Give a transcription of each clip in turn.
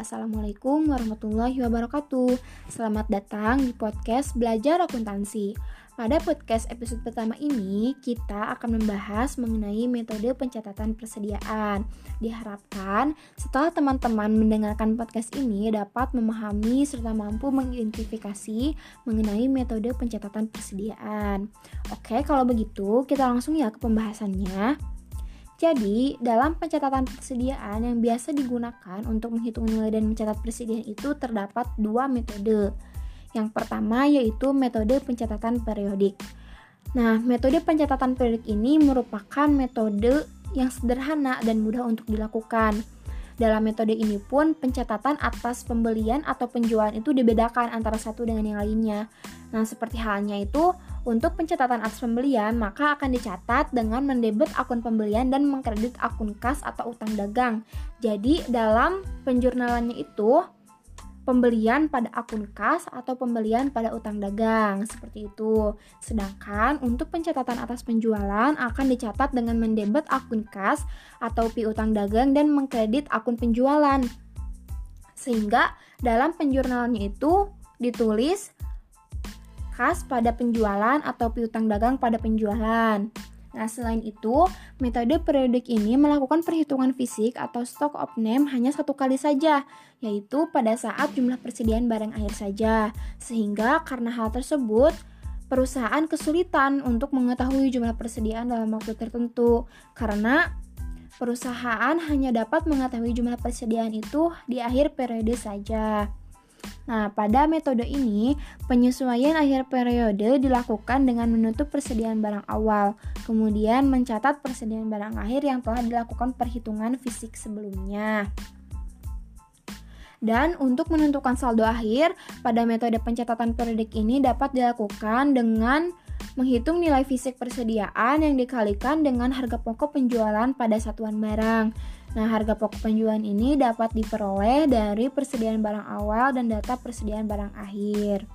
Assalamualaikum warahmatullahi wabarakatuh. Selamat datang di podcast Belajar Akuntansi. Pada podcast episode pertama ini, kita akan membahas mengenai metode pencatatan persediaan. Diharapkan setelah teman-teman mendengarkan podcast ini dapat memahami serta mampu mengidentifikasi mengenai metode pencatatan persediaan. Oke, kalau begitu kita langsung ya ke pembahasannya. Jadi, dalam pencatatan persediaan yang biasa digunakan untuk menghitung nilai dan mencatat persediaan itu terdapat dua metode. Yang pertama yaitu metode pencatatan periodik. Nah, metode pencatatan periodik ini merupakan metode yang sederhana dan mudah untuk dilakukan. Dalam metode ini pun pencatatan atas pembelian atau penjualan itu dibedakan antara satu dengan yang lainnya. Nah, seperti halnya itu untuk pencatatan atas pembelian, maka akan dicatat dengan mendebet akun pembelian dan mengkredit akun kas atau utang dagang. Jadi, dalam penjurnalannya itu pembelian pada akun kas atau pembelian pada utang dagang seperti itu. Sedangkan untuk pencatatan atas penjualan akan dicatat dengan mendebet akun kas atau piutang dagang dan mengkredit akun penjualan. Sehingga dalam penjurnalannya itu ditulis khas pada penjualan atau piutang dagang pada penjualan. Nah, selain itu, metode periodik ini melakukan perhitungan fisik atau stock of name hanya satu kali saja, yaitu pada saat jumlah persediaan barang akhir saja. Sehingga karena hal tersebut, perusahaan kesulitan untuk mengetahui jumlah persediaan dalam waktu tertentu karena perusahaan hanya dapat mengetahui jumlah persediaan itu di akhir periode saja. Nah, pada metode ini, penyesuaian akhir periode dilakukan dengan menutup persediaan barang awal, kemudian mencatat persediaan barang akhir yang telah dilakukan perhitungan fisik sebelumnya. Dan untuk menentukan saldo akhir, pada metode pencatatan periodik ini dapat dilakukan dengan menghitung nilai fisik persediaan yang dikalikan dengan harga pokok penjualan pada satuan barang. Nah, harga pokok penjualan ini dapat diperoleh dari persediaan barang awal dan data persediaan barang akhir.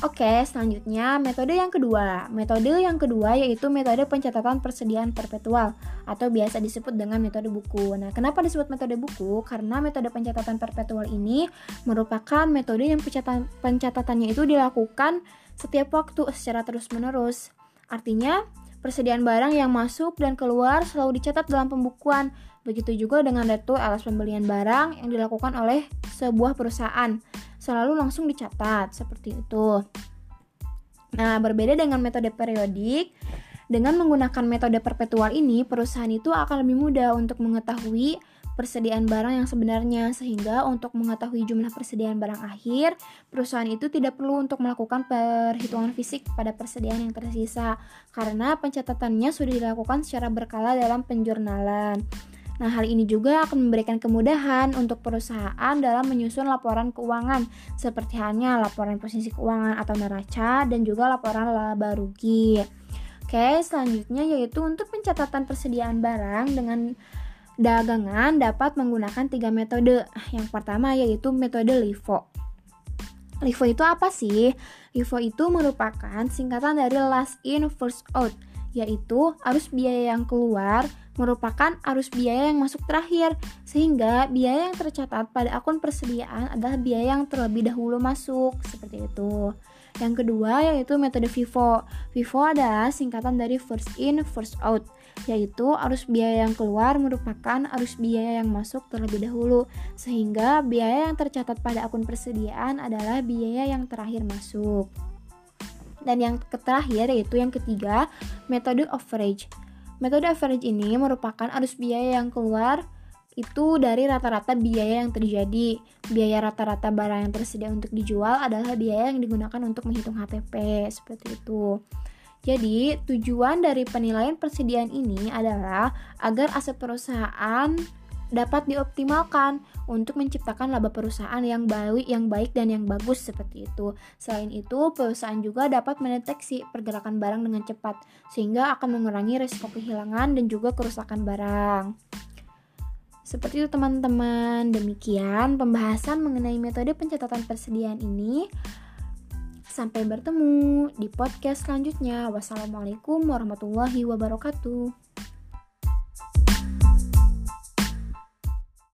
Oke, selanjutnya metode yang kedua. Metode yang kedua yaitu metode pencatatan persediaan perpetual atau biasa disebut dengan metode buku. Nah, kenapa disebut metode buku? Karena metode pencatatan perpetual ini merupakan metode yang pencatatan, pencatatannya itu dilakukan setiap waktu secara terus-menerus. Artinya, persediaan barang yang masuk dan keluar selalu dicatat dalam pembukuan Begitu juga dengan retur alas pembelian barang yang dilakukan oleh sebuah perusahaan. Selalu langsung dicatat seperti itu. Nah, berbeda dengan metode periodik, dengan menggunakan metode perpetual ini, perusahaan itu akan lebih mudah untuk mengetahui persediaan barang yang sebenarnya sehingga untuk mengetahui jumlah persediaan barang akhir, perusahaan itu tidak perlu untuk melakukan perhitungan fisik pada persediaan yang tersisa karena pencatatannya sudah dilakukan secara berkala dalam penjurnalan. Nah, hal ini juga akan memberikan kemudahan untuk perusahaan dalam menyusun laporan keuangan, seperti halnya laporan posisi keuangan atau neraca dan juga laporan laba rugi. Oke, selanjutnya yaitu untuk pencatatan persediaan barang dengan dagangan dapat menggunakan tiga metode. Yang pertama yaitu metode LIFO. LIFO itu apa sih? LIFO itu merupakan singkatan dari last in first out, yaitu arus biaya yang keluar merupakan arus biaya yang masuk terakhir, sehingga biaya yang tercatat pada akun persediaan adalah biaya yang terlebih dahulu masuk, seperti itu. Yang kedua yaitu metode FIFO. FIFO adalah singkatan dari first in, first out, yaitu arus biaya yang keluar merupakan arus biaya yang masuk terlebih dahulu, sehingga biaya yang tercatat pada akun persediaan adalah biaya yang terakhir masuk. Dan yang terakhir yaitu yang ketiga, metode average. Metode average ini merupakan arus biaya yang keluar itu dari rata-rata biaya yang terjadi. Biaya rata-rata barang yang tersedia untuk dijual adalah biaya yang digunakan untuk menghitung HPP, seperti itu. Jadi, tujuan dari penilaian persediaan ini adalah agar aset perusahaan dapat dioptimalkan untuk menciptakan laba perusahaan yang baik, yang baik dan yang bagus seperti itu. Selain itu, perusahaan juga dapat mendeteksi pergerakan barang dengan cepat sehingga akan mengurangi risiko kehilangan dan juga kerusakan barang. Seperti itu teman-teman, demikian pembahasan mengenai metode pencatatan persediaan ini. Sampai bertemu di podcast selanjutnya. Wassalamualaikum warahmatullahi wabarakatuh.